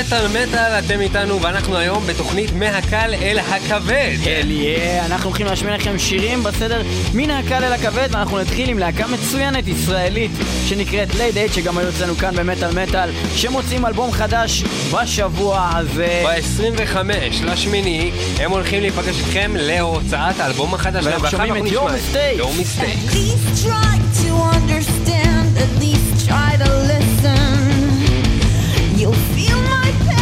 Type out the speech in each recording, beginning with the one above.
מטאל מטאל, אתם איתנו, ואנחנו היום בתוכנית מהקל אל הכבד. אל יא, אנחנו הולכים להשמיע לכם שירים בסדר מן הקל אל הכבד, ואנחנו נתחיל עם להקה מצוינת ישראלית שנקראת לייד אייד, שגם היו אצלנו כאן במטאל מטאל, שמוצאים אלבום חדש בשבוע הזה. ב-25 לשמיני, הם הולכים להיפגש איתכם להוצאת האלבום החדש. ואנחנו שומעים את יום מיסטייקס. יום מיסטייקס. I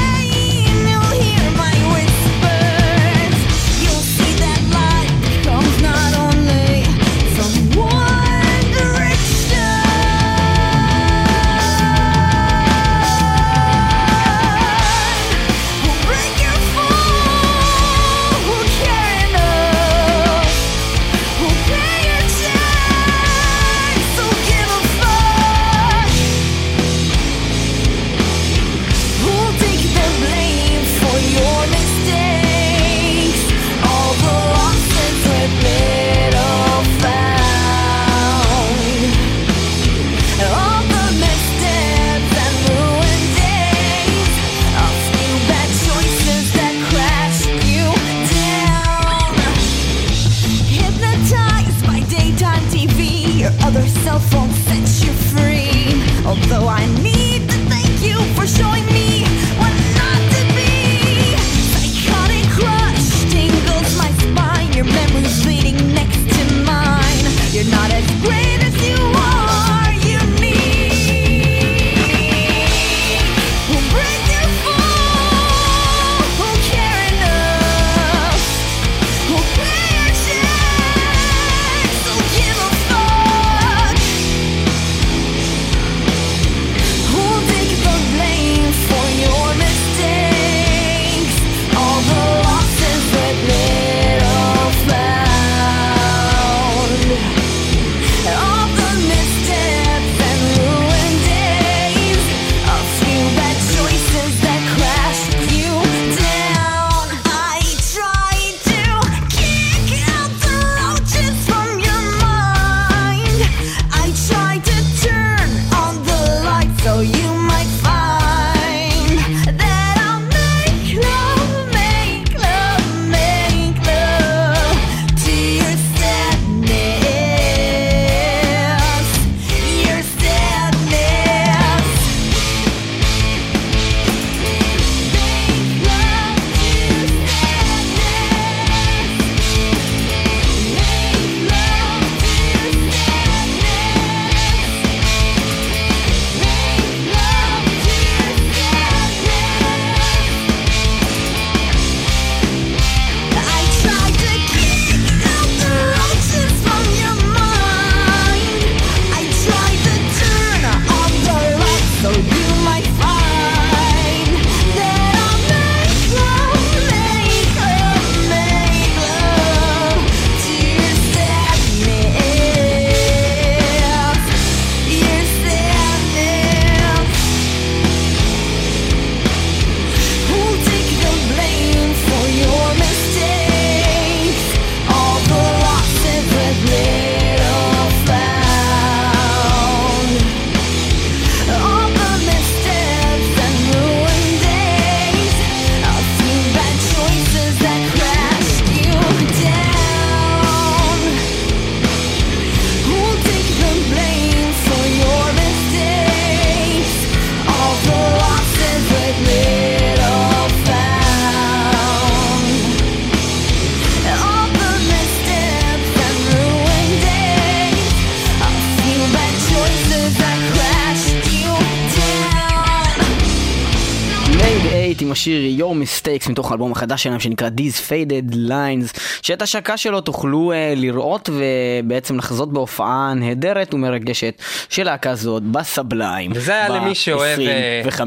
השיר Your Mistakes מתוך האלבום החדש שלהם שנקרא These Faded Lines שאת השקה שלו תוכלו uh, לראות ובעצם לחזות בהופעה נהדרת ומרגשת של להקה זאת בסבליים. וזה היה למי שאוהב... אה, ב-25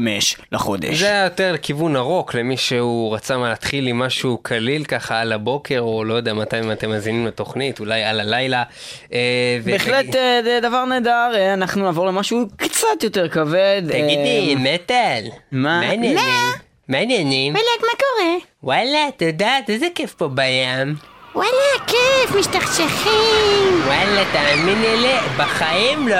לחודש. זה היה יותר כיוון ארוך למי שהוא רצה מה להתחיל עם משהו קליל ככה על הבוקר או לא יודע מתי אם אתם מאזינים לתוכנית אולי על הלילה. Uh, ו... בהחלט uh, דבר נהדר אנחנו נעבור למשהו קצת יותר כבד. תגידי, מטאל. מה? מה? מה העניינים? פלג, מה קורה? וואלה, את יודעת, איזה כיף פה בים. וואלה, כיף, משתכשכים. וואלה, תאמיני לי, בחיים לא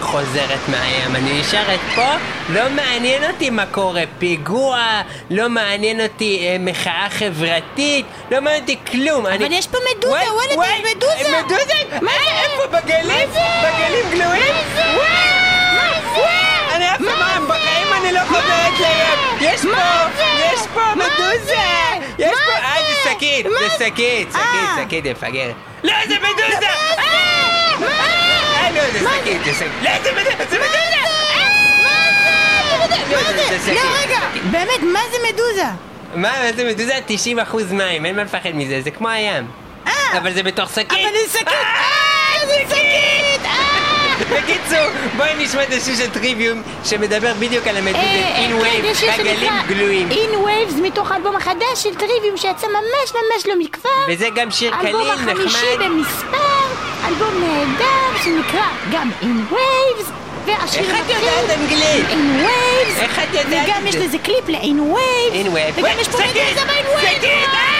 חוזרת מהים. אני נשארת פה, לא מעניין אותי מה קורה. פיגוע, לא מעניין אותי אה, מחאה חברתית, לא מעניין אותי כלום. אבל אני... יש פה מדוזה, וואלה, וואל, וואל, יש מדוזה. מדוזה? מה זה? איפה? בגלים? מה זה? בגלים גלויים? מה זה? וואי! מה זה? וואי! אני אף פעם בחיים אני לא חוזרת לים. יש פה? יש פה מדוזה. זה? יש פה, אה, זה? שקית, זה? שקית, אה. שקית, שקית, זה מפגר. לא, זה מדוזה! אה, לא, זה שקית, זה שקית. לא, זה מדוזה, זה מדוזה! זה? שקית, לא, רגע. באמת, מה זה מדוזה? מה, מה זה מדוזה? 90 אחוז מים, אין מה לפחד מזה, זה כמו הים. אה, אבל זה בתוך שקית. אבל זה שקית! אה, זה שקית! אה! בקיצור, בואי נשמע את השיר של טריוויום שמדבר בדיוק על המדוזה אה, אין וייב, יש שיר בגלים שנקרא גלויים. In Waves מתוך האלבום החדש של טריוויום שיצא ממש ממש לא מכבר. וזה גם שיר קליל, האלבום החמישי נחמד. במספר, אלבום נהדר שנקרא גם Waves, והשיר איך את יודעת אנגלית? In Waves, איך את יודעת וגם יש זה? לזה קליפ ל-In Waves, אין וייב. וגם יש פה שקית! מדוזה ב-In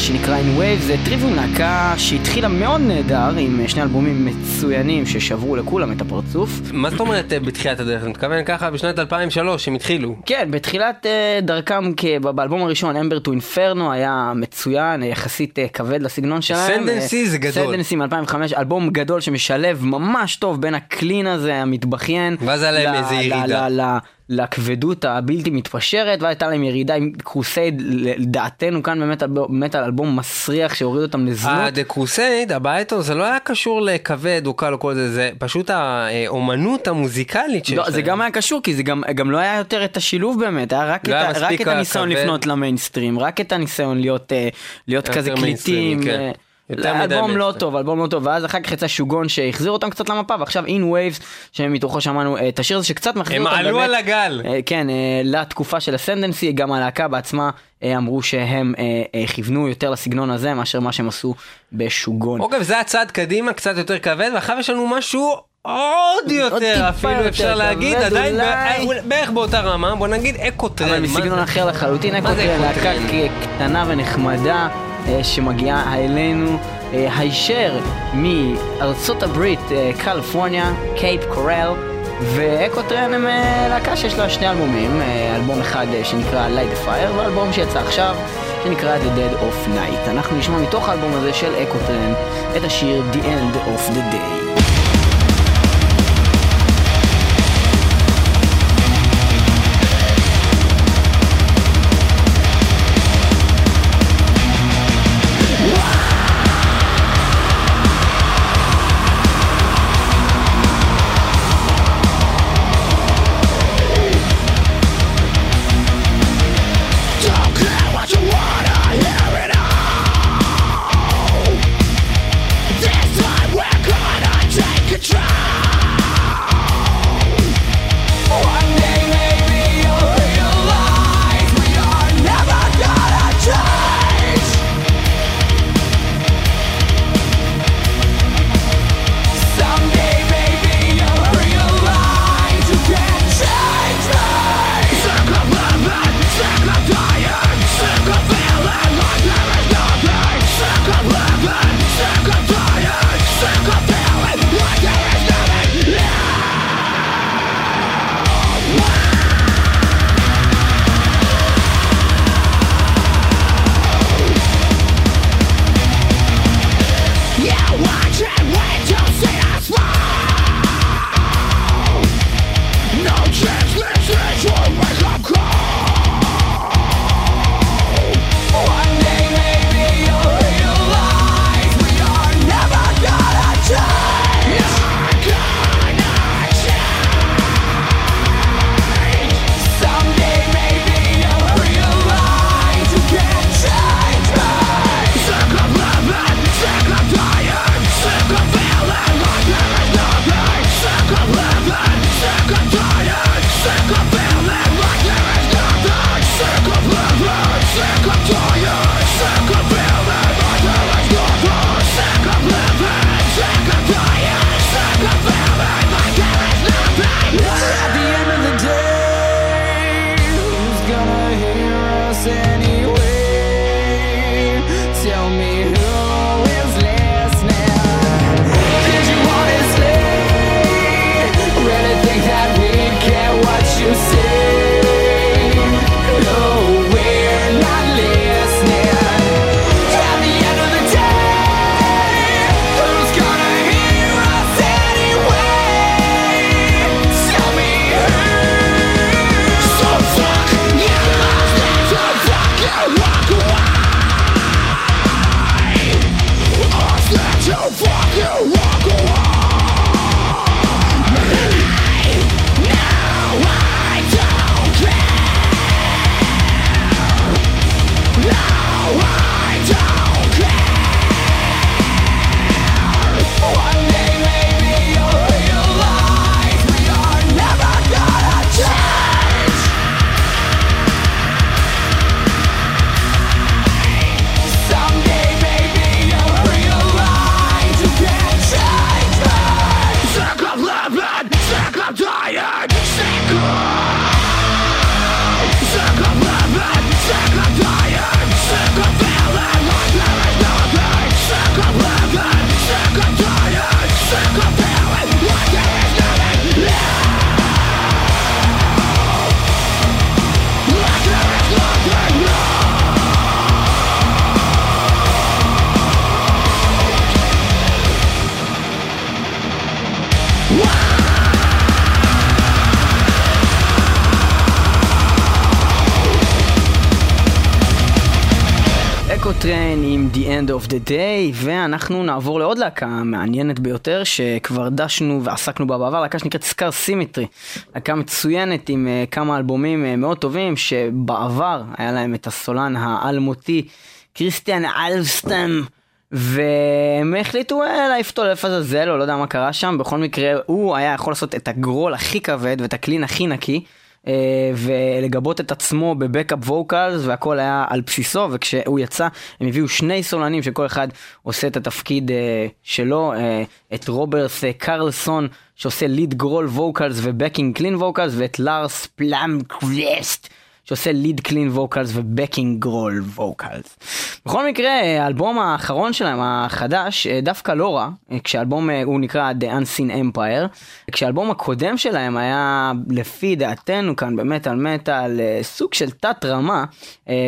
שנקרא In Waves, זה Trivium להקה שהתחילה מאוד נהדר עם שני אלבומים מצוינים ששברו לכולם את הפרצוף. מה זאת אומרת אה, בתחילת הדרך? אני מתכוון ככה בשנת 2003 הם התחילו. כן, בתחילת uh, דרכם באלבום הראשון, Ember to Inferno היה מצוין, יחסית כבד לסגנון שלהם. Ascendancy זה גדול. Ascendancy מ-2005, אלבום גדול שמשלב ממש טוב בין ה clean הזה המתבכיין. ואז היה להם איזה ירידה. לכבדות הבלתי מתפשרת, והייתה להם ירידה עם Crusade, לדעתנו כאן באמת, באמת על אלבום מסריח שהוריד אותם לזנות. ה-The Crusade, הבעיה איתו, זה לא היה קשור לכבד או קל או כל זה, זה פשוט האומנות המוזיקלית שיש לא, להם. זה גם היה קשור כי זה גם, גם לא היה יותר את השילוב באמת, היה רק, לא את, היה רק את הניסיון הכבד. לפנות למיינסטרים, רק את הניסיון להיות, אה, להיות כזה קליטים. כן. אלבום לא. טוב, אלבום לא טוב, ואז אחר כך יצא שוגון שהחזיר אותם קצת למפה, ועכשיו In Waves, שמתוכו שמענו אה, את השיר הזה שקצת מחזיר הם אותם עלו באמת, על הגל. אה, כן, אה, לתקופה של הסנדנסי, גם הלהקה בעצמה אמרו שהם כיוונו יותר לסגנון הזה מאשר מה שהם עשו בשוגון. אוקיי, זה הצעד קדימה, קצת יותר כבד, ואחר יש לנו משהו עוד יותר, אפילו אפשר להגיד, עדיין בערך באותה רמה, בוא נגיד אקוטרן. אבל מסגנון? אחר לחלוטין, אקוטרן, להקה קטנה ונחמדה שמגיעה אלינו אה, הישר מארצות הברית, אה, קליפורניה, קייפ קורל. ואקוטרן הם אה, להקה שיש לה שני אלבומים, אה, אלבום אחד אה, שנקרא Light the Fire ואלבום שיצא עכשיו שנקרא The Dead of Night. אנחנו נשמע מתוך האלבום הזה של אקוטרן את השיר The End of the Day. The Day, ואנחנו נעבור לעוד להקה מעניינת ביותר שכבר דשנו ועסקנו בה בעבר, להקה שנקראת Scar Symmetry. להקה מצוינת עם uh, כמה אלבומים uh, מאוד טובים, שבעבר היה להם את הסולן האלמותי קריסטיאן אלבסטם. והם החליטו אה, להעיף אותו לאיפה לעזאזל, או לא יודע מה קרה שם, בכל מקרה הוא היה יכול לעשות את ה growl הכי כבד ואת ה clean הכי נקי, ולגבות את עצמו ב backup vocals והכל היה על בסיסו וכשהוא יצא הם הביאו שני סולנים שכל אחד עושה את התפקיד אה, שלו אה, את רוברט אה, קרלסון שעושה lead growl vocals ו backing clean vocals ואת לארס פלמקוויסט שעושה lead clean vocals ו backing growl vocals. בכל מקרה האלבום האחרון שלהם החדש אה, דווקא לא רע אה, כשהאלבום אה, הוא נקרא The Unseen Empire כשהאלבום הקודם שלהם היה לפי דעתנו כאן במת על מטאל סוג של תת רמה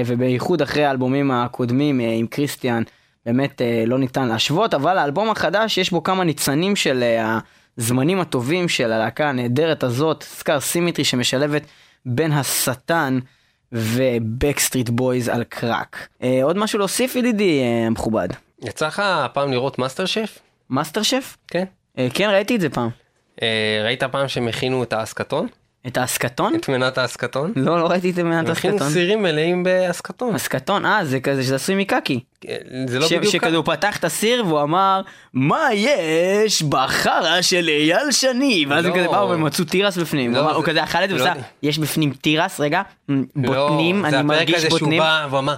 ובייחוד אחרי האלבומים הקודמים עם קריסטיאן באמת לא ניתן להשוות אבל האלבום החדש יש בו כמה ניצנים של הזמנים הטובים של הלהקה הנהדרת הזאת Scar Symmetry שמשלבת בין השטן ו Backstreet Boys על קראק. אה, עוד משהו להוסיף ידידי אה, המכובד? יצא לך פעם לראות מאסטר שף? מאסטר שף? כן. אה, כן ראיתי את זה פעם. אה, ראית פעם שהם הכינו את האסקטון? את האסקטון? את מנת האסקטון? לא, לא ראיתי את זה הכינו האסקטון. סירים מלאים באסקטון. אסקטון, אה זה כזה שזה עשוי מקקי. אה, זה לא ש- בדיוק שכזה הוא פתח את הסיר והוא אמר מה יש בחרא של אייל שני ואז הם לא. כזה באו והם מצאו תירס בפנים לא, הוא זה- כזה אכל את זה לא ועשה. יש בפנים תירס רגע בוטנים לא, זה אני הפרק מרגיש הזה שהוא בוטנים בא והוא אמר,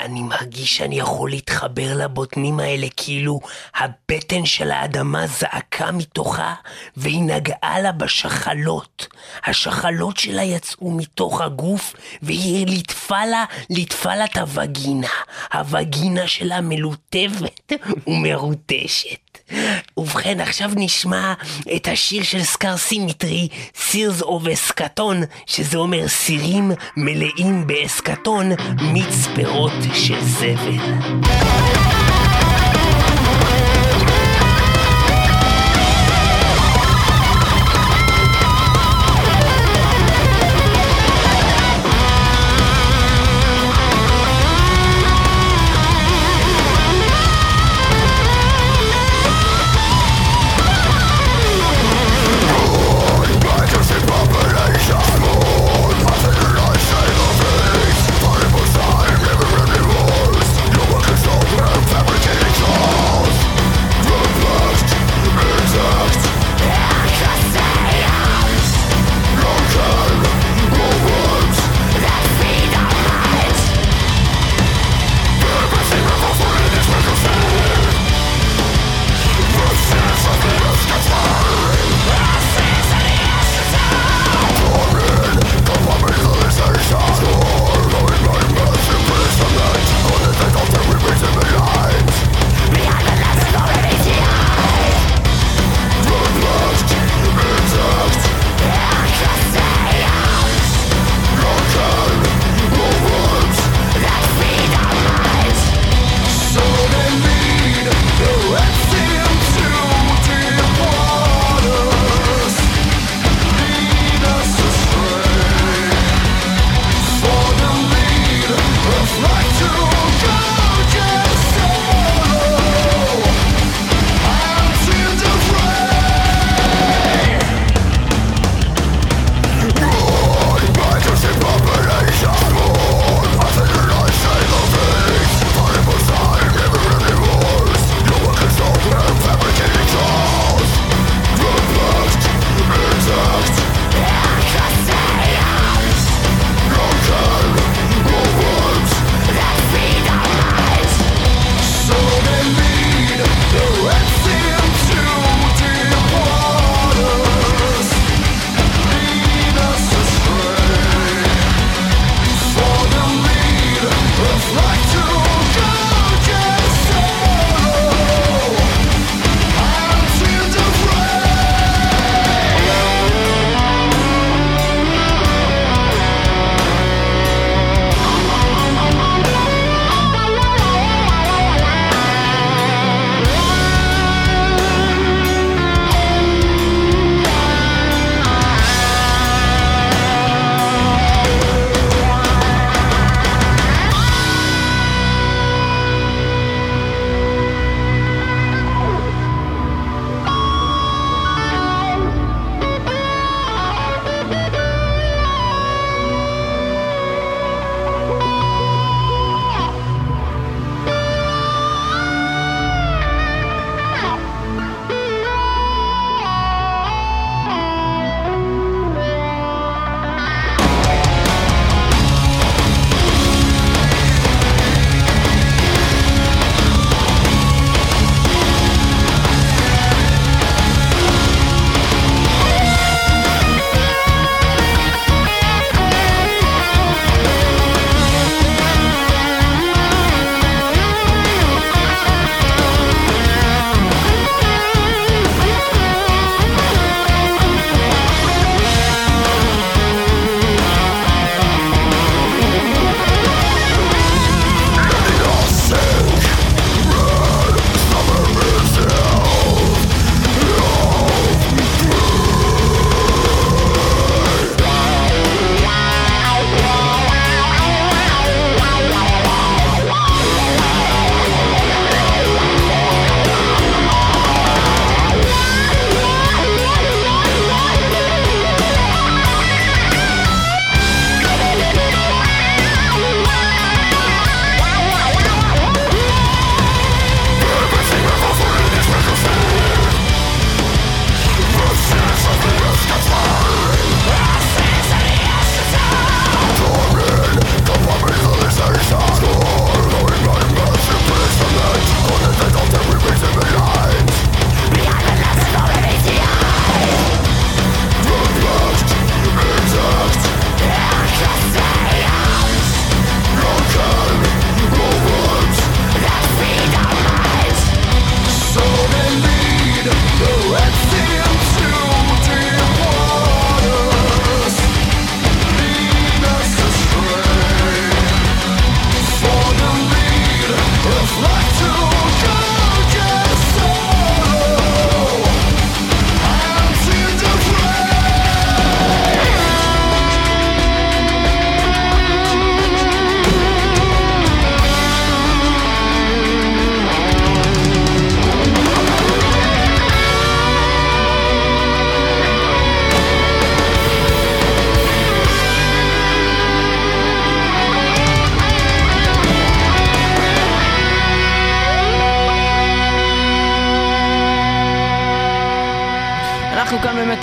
אני מרגיש שאני יכול להתחבר לבוטנים האלה כאילו הבטן של האדמה זעקה מתוכה והיא נגעה לה בשחלות. השחלות שלה יצאו מתוך הגוף והיא ליטפה לה, ליטפה לה את הווגינה. הווגינה שלה מלוטבת ומרוטשת. ובכן, עכשיו נשמע את השיר של Scar Symmetry, Seers of Eschaton, שזה אומר סירים מלאים באסקטון, מיץ פירות של זבל.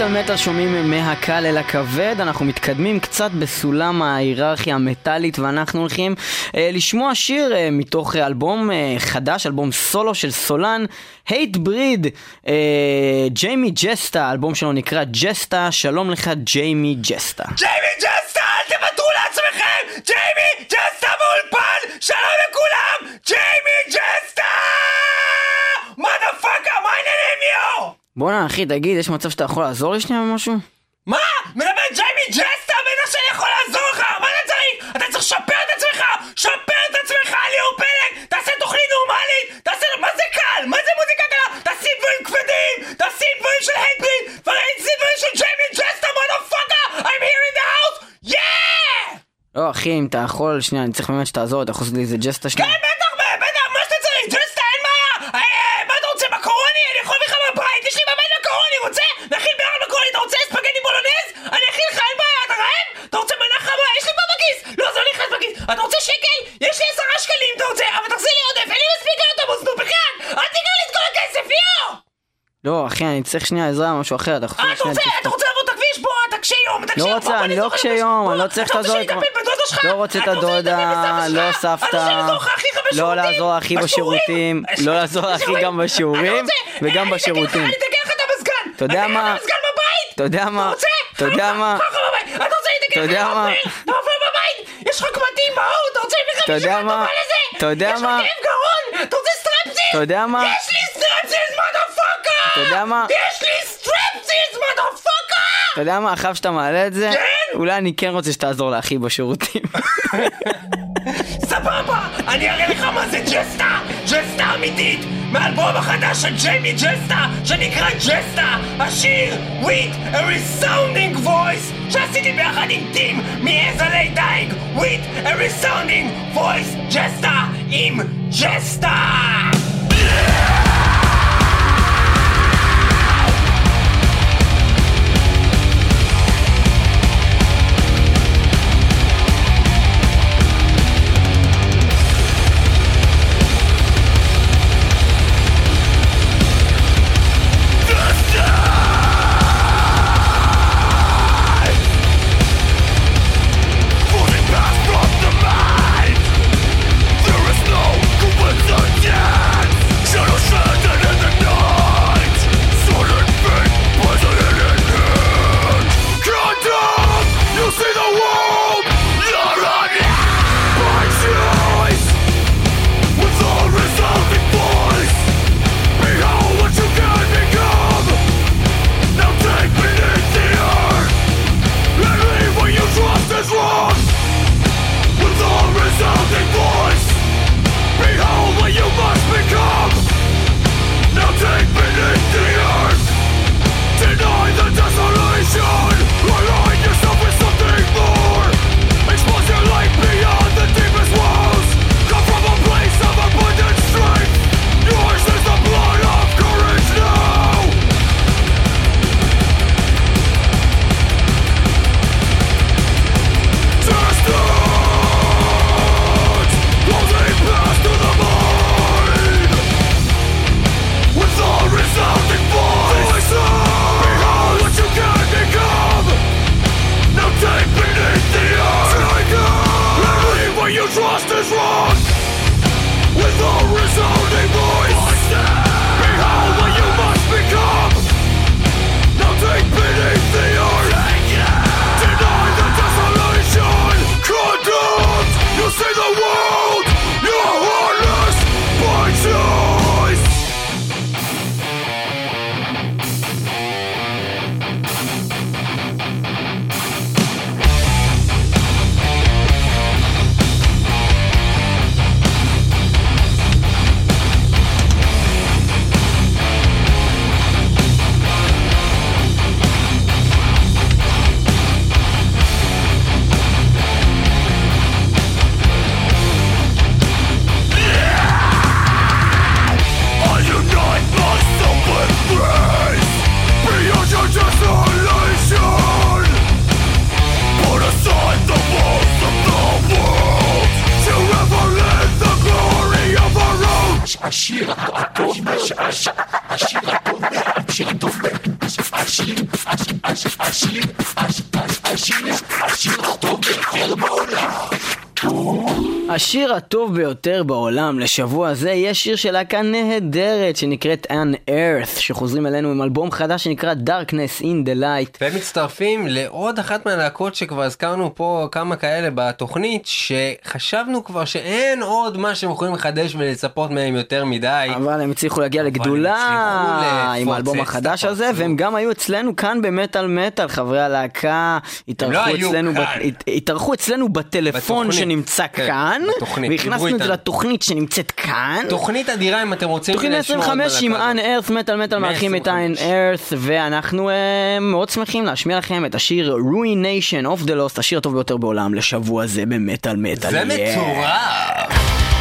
במת על מטאל שומעים מהקל אל הכבד, אנחנו מתקדמים קצת בסולם ההיררכיה המטאלית ואנחנו הולכים אה, לשמוע שיר אה, מתוך אלבום אה, חדש, אלבום סולו של סולן, Hatebreed, אה, ג'יימי ג'סטה, האלבום שלו נקרא ג'סטה, שלום לך ג'יימי ג'סטה. ג'יימי ג'סטה, אל תוותרו לעצמכם! ג'יימי ג'סטה באולפן! שלום לכולם! ג'יימי ג'סטה! מודפאקה, מה העניינים יו? בואנה אחי, תגיד, יש מצב שאתה יכול לעזור לי שנייה במשהו? מה? מדבר ג'יימי ג'סטה? בטח שאני יכול לעזור לך! מה אתה צריך? אתה צריך לשפר את עצמך! שפר את עצמך, ליאור פלג! תעשה תוכנית נורמלית! תעשה... מה זה קל? מה זה מוזיקה קלה? תשים דברים כבדים! תשים דברים של הייטבריד! תשים דברים של ג'יימי ג'סטה, מודפאקה! I'm here in the house! Yeah! לא אחי, אם אתה יכול, שנייה, אני צריך באמת שתעזור, אתה יכול לעשות לי איזה ג'סטה שנייה? כן, בטח, בטח, מה שאתה צריך, ג'סטה, אין בעיה! אה, אה, מה אתה רוצה, מקרוני? אני יכול להביא לך מהבית, יש לי בבית מקרוני, רוצה? נכין ביחד מקרוני, אתה רוצה ספגטי בולונז? אני אכין לך, אין בעיה, אתה רעב? אתה רוצה מנה חמה? יש לי פה בכיס! לא, זה לא נכנס בכיס! אתה רוצה שקל? יש לי עשרה שקלים, אתה רוצה? אבל תחזיר לי עודף, אין לי מספיק לאוטובוס, נו, בכלל! אל תיקח לי את כל הכסף, יואו! לא אחי, אני צריך שנייה עזרה משהו אחר, אתה יכול אה, שנייה... רוצה, אתה רוצה לעבור את הכביש? בוא, אתה קשה יום, אתה קשה לא יום, רוצה, בוא, בוא אני לא קשה. יום, אני לא צריך רוצה בדודה שלך? לא רוצה את רוצה הדודה, לא? סבתא. רוצה? לא לעזור הכי בשירותים, לא לעזור הכי גם בשיעורים, וגם בשירותים. את! אתה יודע מה? את! אתה יודע מה? אתה רוצה? אתה יודע מה? אתה רוצה יודע את מה? יש לך קמטים באור! אתה רוצה יודע מישהו מה? מהטובה לזה? אתה יודע יש לך מה? כאב גרון! אתה רוצה סטרפסיס? אתה יודע מה? יש לי סטרפסיס, מודפאקה! אתה יודע מה? יש לי סטרפסיס, מודפאקה! אתה יודע מה, עכשיו שאתה מעלה את זה, כן? אולי אני כן רוצה שתעזור לאחי בשירותים. סבבה! אני אראה לך מה זה ג'סטה! ג'סטה אמיתית! מהאלבום החדש של ג'יימי ג'סטה, שנקרא ג'סטה! השיר With a Resounding Voice, שעשיתי ביחד עם טים מ As I Lay Dying! With a Resounding Voice, ג'סטה עם ג'סטה! הטוב ביותר בעולם לשבוע זה יהיה שיר של להקה נהדרת שנקראת An Earth שחוזרים אלינו עם אלבום חדש שנקרא Darkness in the Light והם מצטרפים לעוד אחת מהלהקות שכבר הזכרנו פה כמה כאלה בתוכנית שחשבנו כבר שאין עוד מה שהם יכולים לחדש ולצפות מהם יותר מדי. אבל הם הצליחו להגיע לגדולה עם האלבום החדש הזה. והם גם היו אצלנו כאן במטאל מטאל חברי הלהקה התארחו לא אצלנו אצלנו בטלפון בתוכנית. שנמצא כן, כאן והכנסנו את זה. לתוכנית שנמצאת כאן תוכנית אדירה אם אתם רוצים תוכנית לשמוע עוד 125 עם בלהקה אנ הזאת. מטאל מארחים את 125. ארת ואנחנו אה, מאוד שמחים להשמיע לכם את השיר Ruination of the Lost השיר הטוב ביותר בעולם לשבוע זה במטאל מטאל זה Yeah.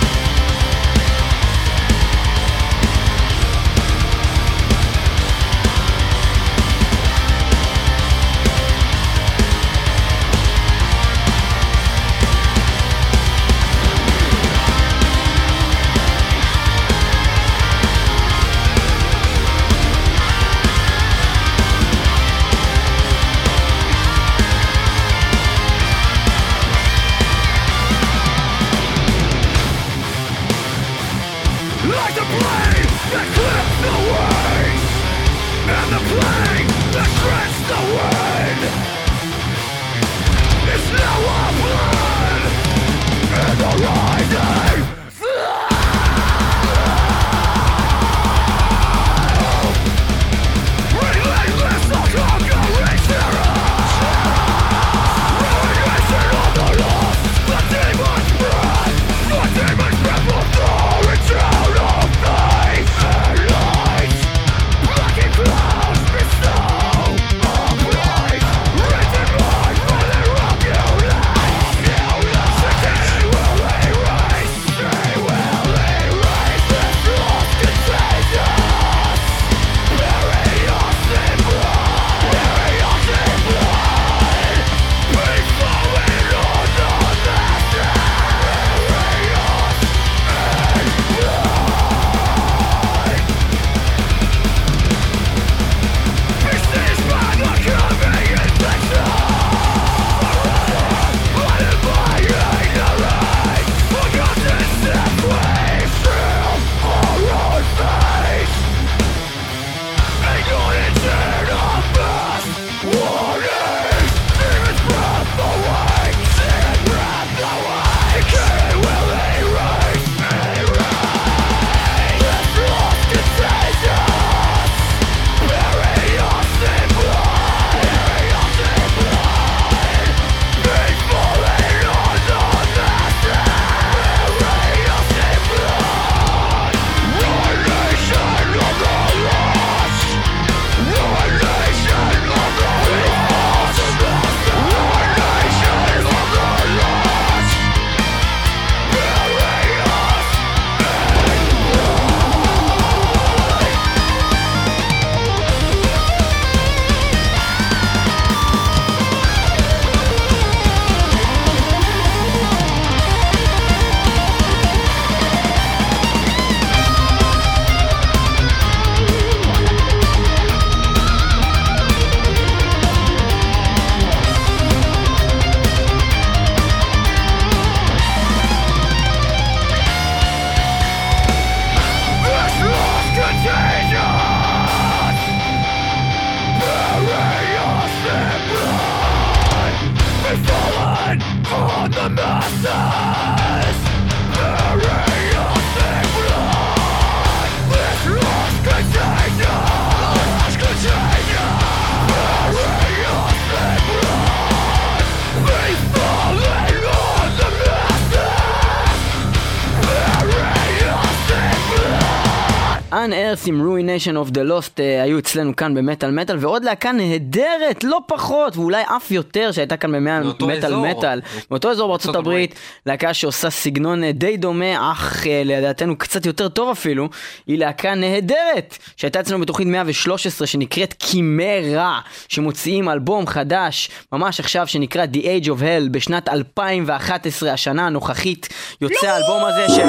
ארס עם Ruination of the Lost אה, היו אצלנו כאן במטאל מטאל ועוד להקה נהדרת לא פחות ואולי אף יותר שהייתה כאן במטאל אזור. מטאל. מאותו אזור בארצות ארצות הברית להקה שעושה סגנון אה, די דומה אך אה, לדעתנו קצת יותר טוב אפילו היא להקה נהדרת שהייתה אצלנו בתוכנית 113 שנקראת קימרה שמוציאים אלבום חדש ממש עכשיו שנקרא The Age of Hell בשנת 2011 השנה הנוכחית יוצא האלבום הזה של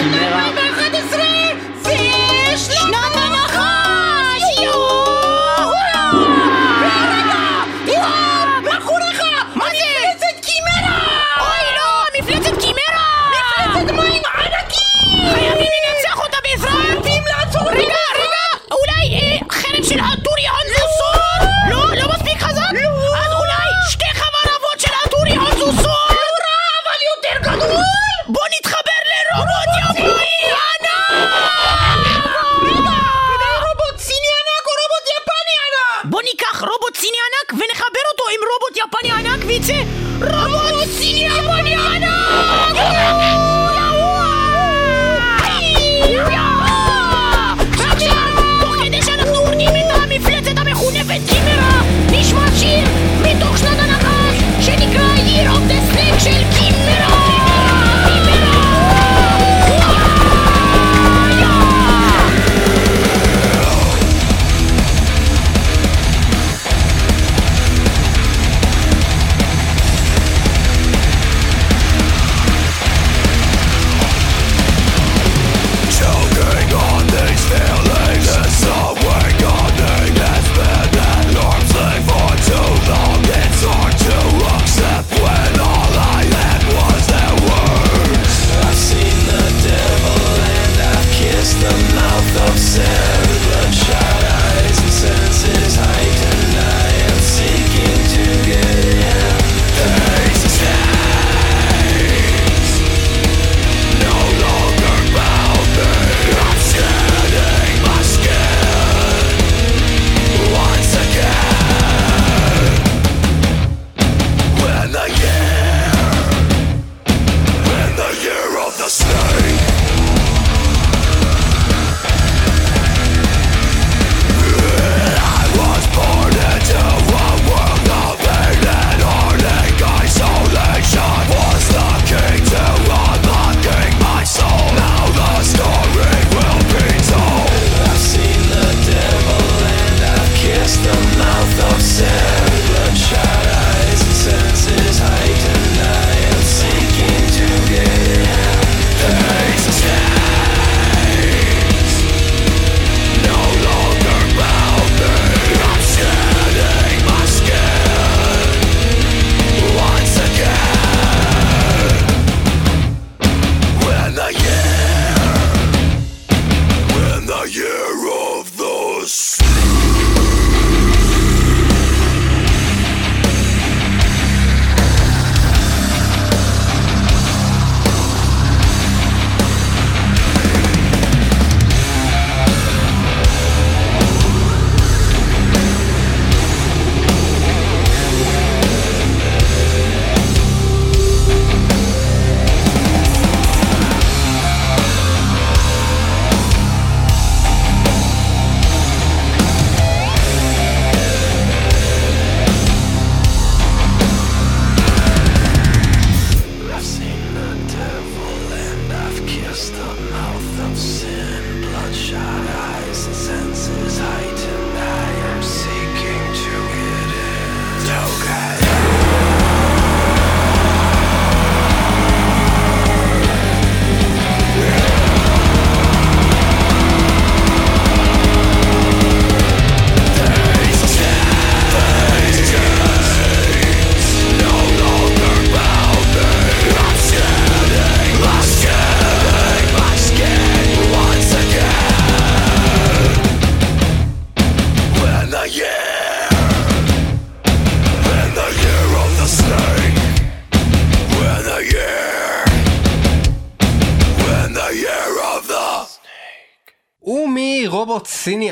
קימרה robot japaniána k více robot japaniána!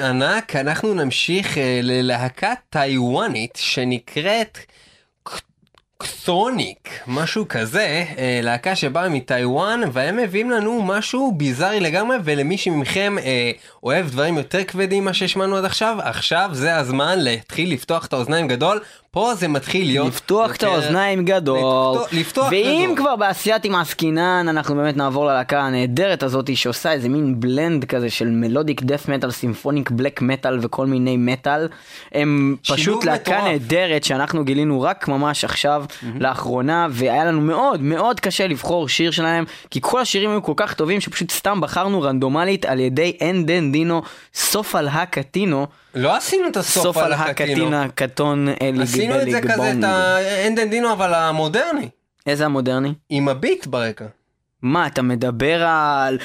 ענק אנחנו נמשיך אה, ללהקה טיוואנית שנקראת ק- קסוניק, משהו כזה, אה, להקה שבאה מטיוואן והם מביאים לנו משהו ביזארי לגמרי ולמי שמכם אה, אוהב דברים יותר כבדים ממה שהשמענו עד עכשיו, עכשיו זה הזמן להתחיל לפתוח את האוזניים גדול, פה זה מתחיל להיות... לפתוח את יותר- האוזניים גדול. לפתוח- לפתוח ואם גדול. כבר באסייתים עסקינן, אנחנו באמת נעבור ללהקה הנהדרת הזאת שעושה איזה מין בלנד כזה של מלודיק דף מטאל, סימפוניק בלק מטאל וכל מיני מטאל. הם פשוט להקה. נהדרת שאנחנו גילינו רק ממש עכשיו לאחרונה, והיה לנו מאוד מאוד קשה לבחור שיר שלהם, כי כל השירים היו כל כך טובים שפשוט סתם בחרנו רנדומלית על ידי אנדן דינו, סוף על הקטינו, לא עשינו את הסוף סוף על הקטינה, קטון אליג עשינו את זה כזה, את בונג. האנדן דינו אבל המודרני, איזה המודרני? עם הביט ברקע. מה, אתה מדבר על...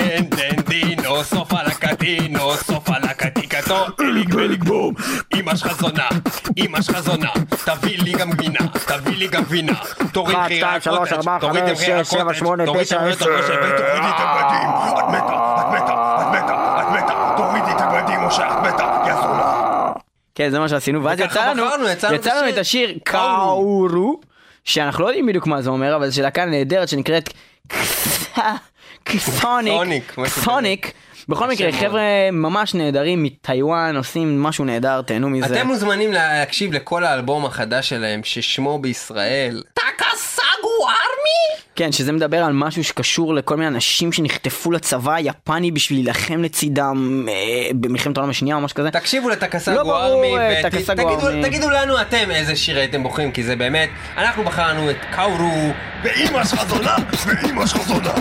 אנדן דינו, סוף על הקטינו, סוף על הקטיקתו, אליג בליג בום. אמא שלך זונה, אמא שלך זונה, תביא לי גם גבינה, תביא לי גם גבינה. תוריד מחירי הקוטג', תוריד את מחירי הקוטג', תוריד את מחירי עשר. הקוטג', ותורידי את הבגדים. את מתה, את מתה, את מתה, את מתה, תורידי את הבגדים, משה, את מתה, יא זונה. כן, זה מה שעשינו, ואז וככה יצא לנו, בחרנו, יצא לנו את השיר קאורו, שאנחנו לא יודעים בדיוק מה זה אומר, אבל זה להקה נהדרת שנקראת קסוניק, קסוניק. בכל מקרה. חבר'ה ממש נהדרים מטיוואן, עושים משהו נהדר, תהנו מזה. אתם מוזמנים להקשיב לכל האלבום החדש שלהם, ששמו בישראל טקסאגו ארמי? כן, שזה מדבר על משהו שקשור לכל מיני אנשים שנחטפו לצבא היפני בשביל להילחם לצידם אה, במלחמת העולם השנייה או משהו כזה. תקשיבו לא לטקסאגו ברור, ארמי, אה, ות- תגידו-. תגידו לנו אתם איזה שיר הייתם בוחרים, כי זה באמת, אנחנו בחרנו את קאורו, ואימא שלך זונה, ואימא שלך זונה.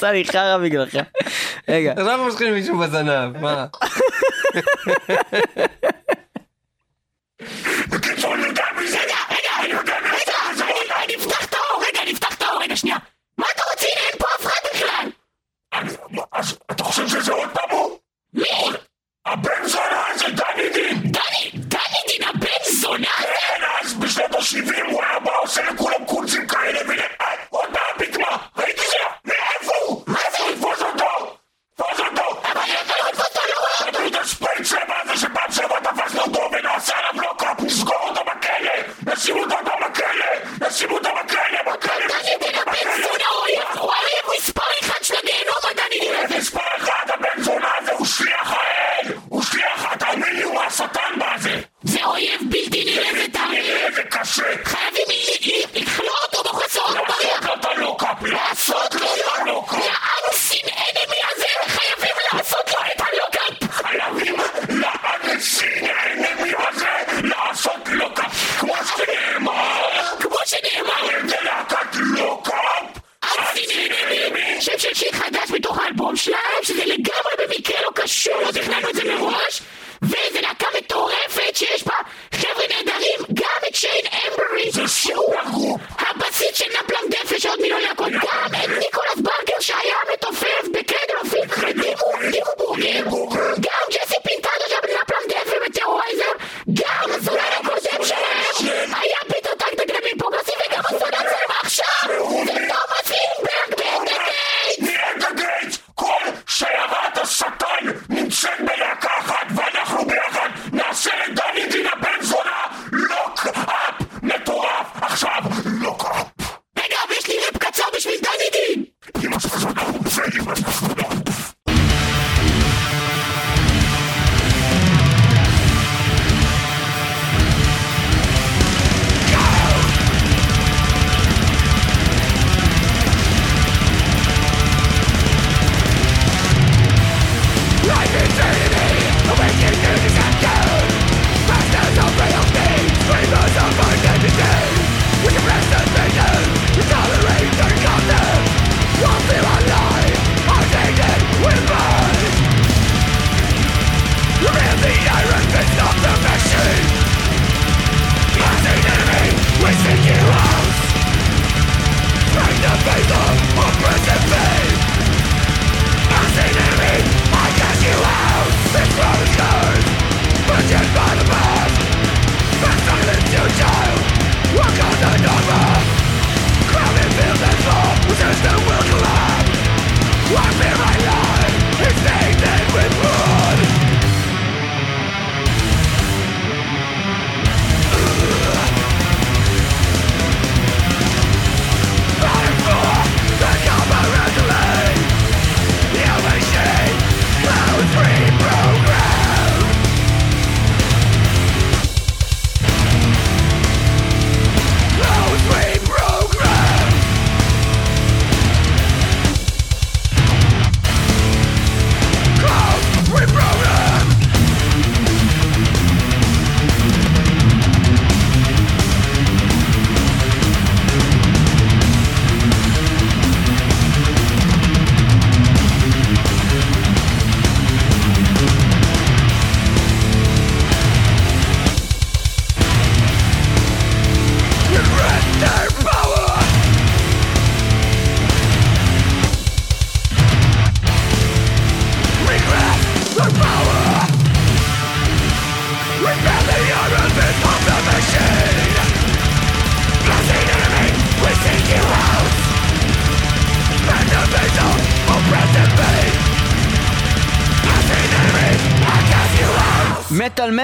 יצא לי חרא בגללכם. רגע. עכשיו מושכים מישהו בזנב, מה?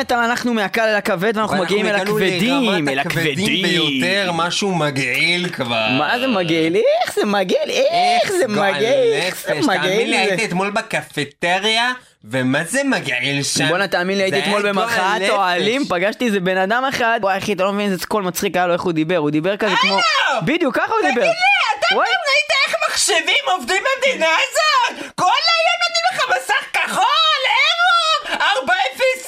מטאל אנחנו מהקל אל הכבד ואנחנו מגיעים אל הכבדים, אל הכבדים. ביותר, משהו מגעיל כבר. מה זה מגעיל? איך זה מגעיל? איך זה מגעיל? איך זה נפש, תאמין מגעיל? לי? הייתי אתמול בקפטריה, ומה זה מגעיל שם? בואנה תאמין לי הייתי אתמול במחאת. אוהלים פגשתי איזה בן אדם אחד וואי אחי אתה לא מבין איזה קול מצחיק היה לו איך הוא דיבר הוא דיבר כזה כמו בדיוק ככה הוא דיבר תגיד לי, אתה. פעם ראית איך מחשבים עובדים במדינה הזאת? כל היום נותנים לך מסך כחול, ערב, 404!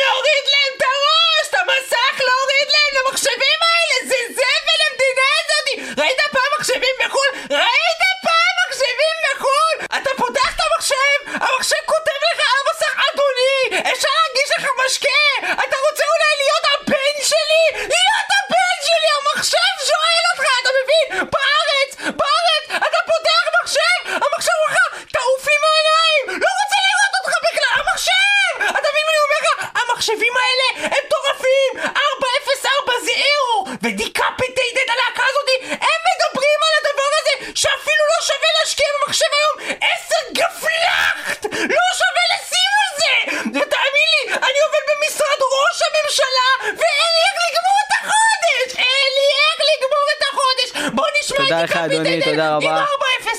להוריד להם את הראש, את המסך להוריד להם למחשבים האלה, זה זבל למדינה הזאת! ראית פעם מחשבים בחו"ל? ראית פעם מחשבים בחו"ל? אתה פותח את המחשב, המחשב כותב לך על המסך אדוני, אפשר להגיש לך משקה! אתה רוצה אולי להיות הבן שלי? להיות הבן שלי! המחשב שואל אותך, אתה מבין? בארץ, בארץ, אתה פותח מחשב, המחשב אומר לך, תעוף עם העיניים! לא רוצה לראות אותך בכלל, המחשב! אתה מבין מה אני אומר לך? המחשבים האלה הם מטורפים! 404 זה אירו! ודיקפטייטד הלהקה הזאתי, הם מדברים על הדבר הזה שאפילו לא שווה להשקיע במחשב היום 10 גפלחט! לא שווה לשים על זה! ותאמין לי, אני עובד במשרד ראש הממשלה ואין לי איך לגמור את החודש! אין לי איך לגמור את החודש! בוא נשמע תודה את לך תודה עם רבה.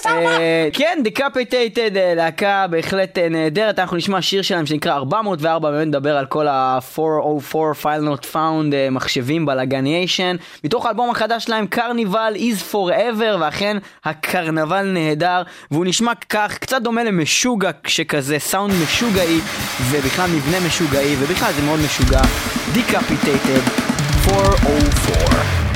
404! אה, כן, Decapitated, להקה בהחלט אה, נהדרת, אנחנו נשמע שיר שלהם שנקרא 404, באמת נדבר על כל ה-404 File Not Found אה, מחשבים בלאגניישן, מתוך האלבום החדש שלהם, Carnival Is Forever, ואכן הקרנבל נהדר, והוא נשמע כך, קצת דומה למשוגע שכזה, סאונד משוגעי, ובכלל מבנה משוגעי, ובכלל זה מאוד משוגע, דיקפטייטד 404.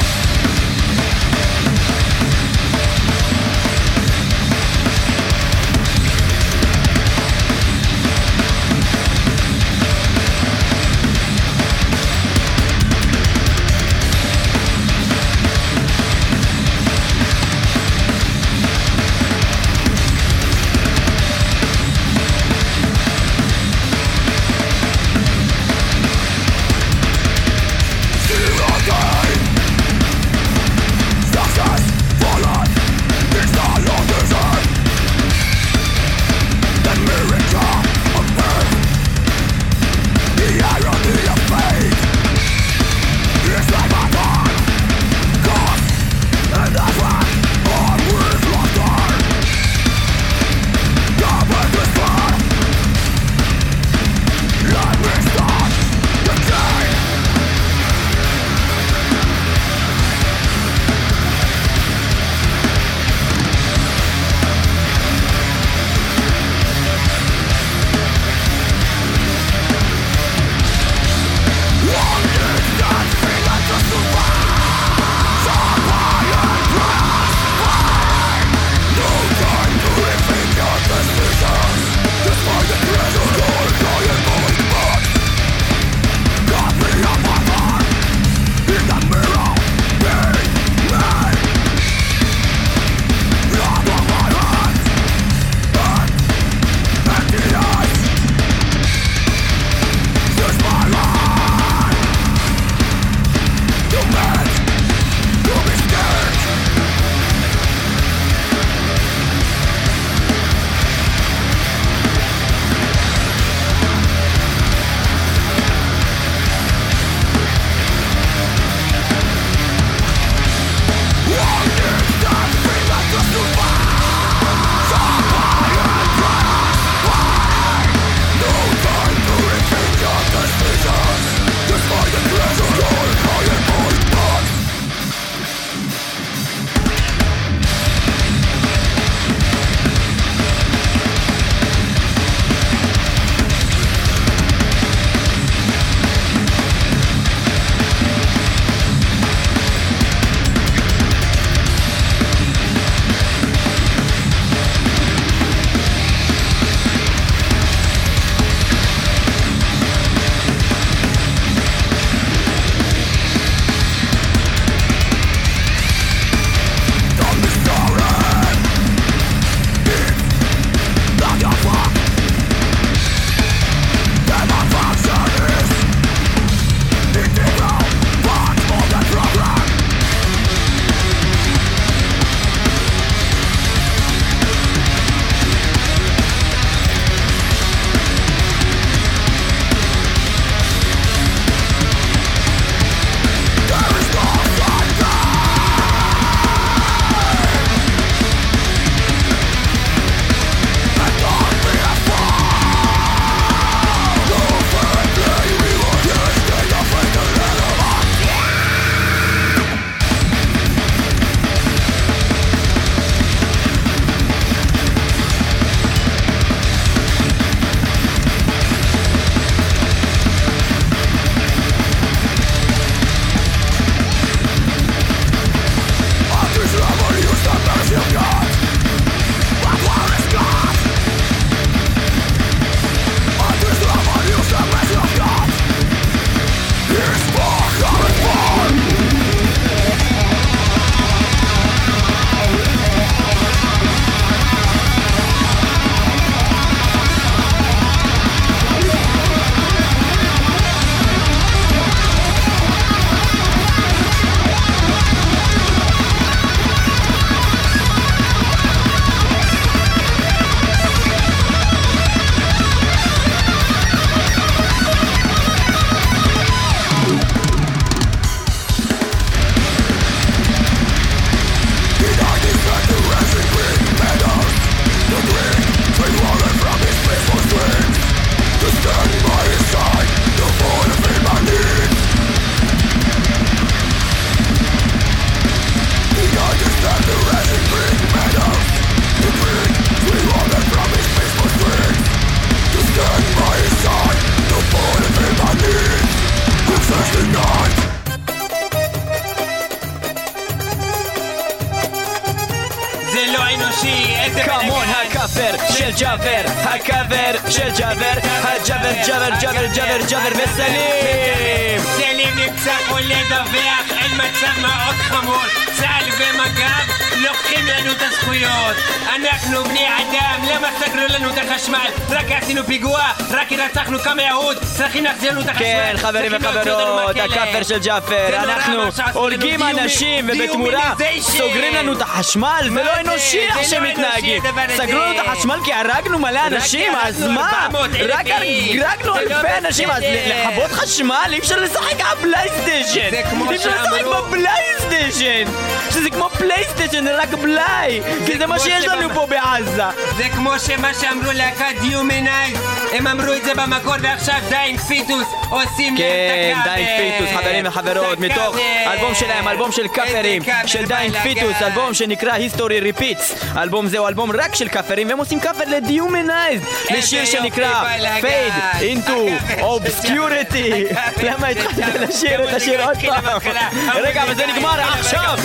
של ג'אבר, הקאבר של ג'אבר, הג'אבר, ג'אבר, ג'אבר, ג'אבר, ג'אבר וסלים! סלים נמצא פה לדווח, אין מצב מאוד חמור. צה"ל ומג"ב לוקחים לנו את הזכויות. אנחנו בני אדם, למה סגרו לנו את החשמל? רק עשינו פיגוע, רק רצחנו כמה יהוד, צריכים להחזיר לנו את החשמל. כן, חברים וחברות. הכאפר של ג'אפר, אנחנו הורגים אנשים ובתמורה. סוגרים לנו את החשמל, זה לא? אנושי איך לא שהם אנושי מתנהגים. הדבר הזה. סגרו לנו את החשמל כי הרגנו מלא אנשים, אז מה? 400,000 רק. הרגנו לא אלפי אנשים, אז. לכבות חשמל אי אפשר לשחק על כמו אי אפשר לשחק שאמרו- בפלייסטיישן. שזה כמו פלייסטיישן, זה רק בלאי. כי זה מה שיש לנו פה בעזה. זה כמו שמה שאמרו להקת דיומנייז, הם אמרו את זה במקור ועכשיו דיינג פיטוס עושים להם כן, את הכבל. דיינג Fetus, חברים וחברות, מתוך. אלבום שלהם, אלבום של קאברים, של Dying. Fetus, אלבום שנקרא History Repeats. אלבום זה הוא אלבום רק של קאברים, והם עושים קאבר ל Dehumanized, לשיר שנקרא. Fade into הקאבר Obscurity. למה התחלת. לשיר את השיר עוד פעם? רגע, אבל זה נגמר עכשיו.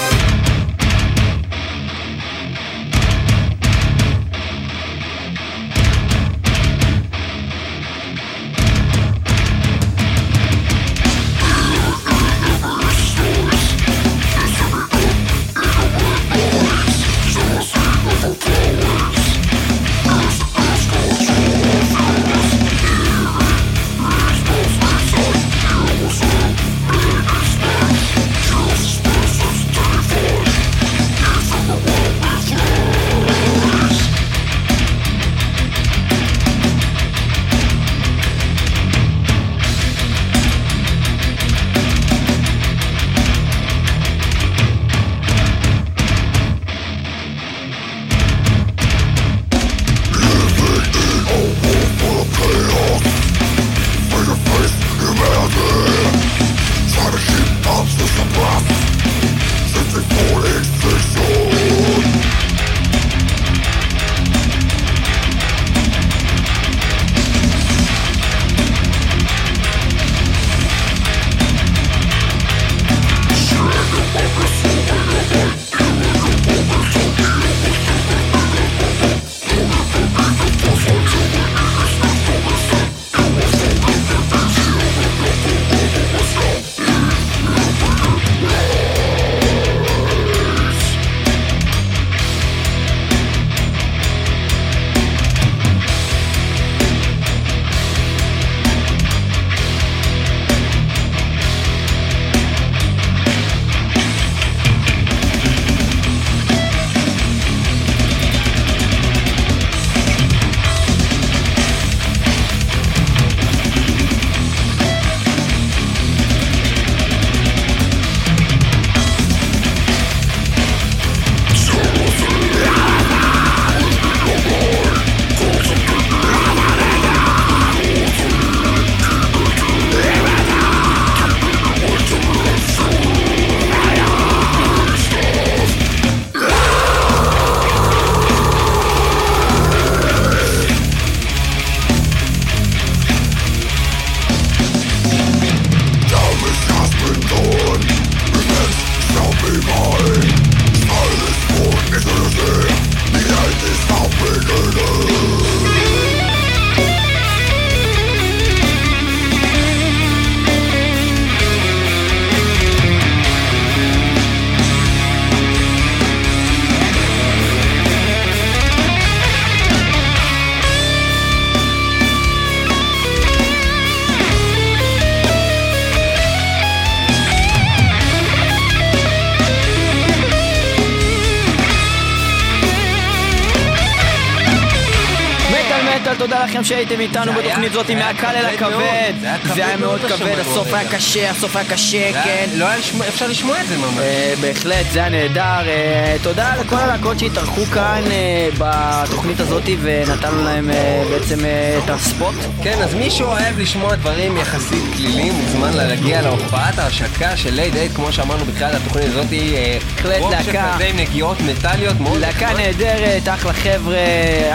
שהייתם איתנו בתוכנית זאת מהקל אל. הכבד. זה היה מאוד כבד, הסוף היה. קשה, הסוף היה קשה, כן. לא היה אפשר לשמוע את זה ממש. אה, בהחלט, זה היה נהדר. אה, תודה לכל הלהקות שהתארחו כאן אה, בתוכנית הזאת ונתנו להם בעצם את הספוט. כן, אז מי שאוהב לשמוע דברים יחסית כלילים, מוזמן להגיע להופעת ההשקה של לייד אייד, כמו שאמרנו בתחילת התוכנית הזאת, בהחלט להקה. שכזה עם נגיעות מטאליות מאוד להקה. נהדרת, אחלה חבר'ה,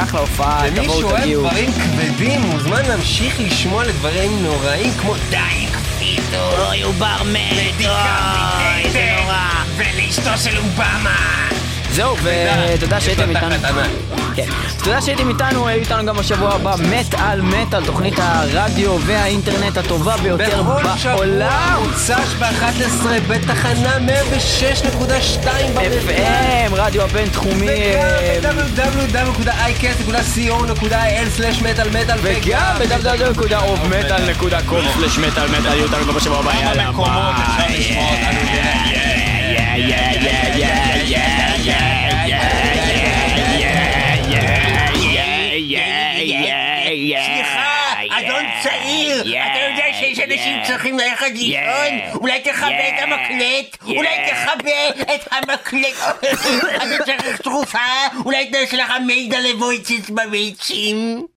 אחלה הופעה, תבואו שאוהב תגיעו. דברים כבדים, מוזמן להמשיך לשמוע לדברים נוראים כמו דיינג פיטו, אוי, הוא בר מת, אוי, זה נורא. ולאשתו של אובמה, זהו, ואתה יודע שהייתם איתנו... כן. אתה יודע שהייתם איתנו, היו איתנו גם בשבוע הבא מת על מטאל, תוכנית הרדיו והאינטרנט הטובה ביותר בכל שבוע בעולם. מוצש ב-11 בתחנה 106.2 FM, רדיו הבינתחומי. אה, וגם ב-www.icast.co.il/מטאל וגם ב-www.ofmetal.com/מטאל מטאל יהיו אותנו גם בשבוע הבא, יאללה מקומות אדון צעיר, אתה יודע שיש אנשים שצריכים ללכת לישון? אולי תכבה את המקלט? אולי תכבה את המקלט? אתה צריך תרופה? אולי תעשה לך מידע לבויציס בביצים?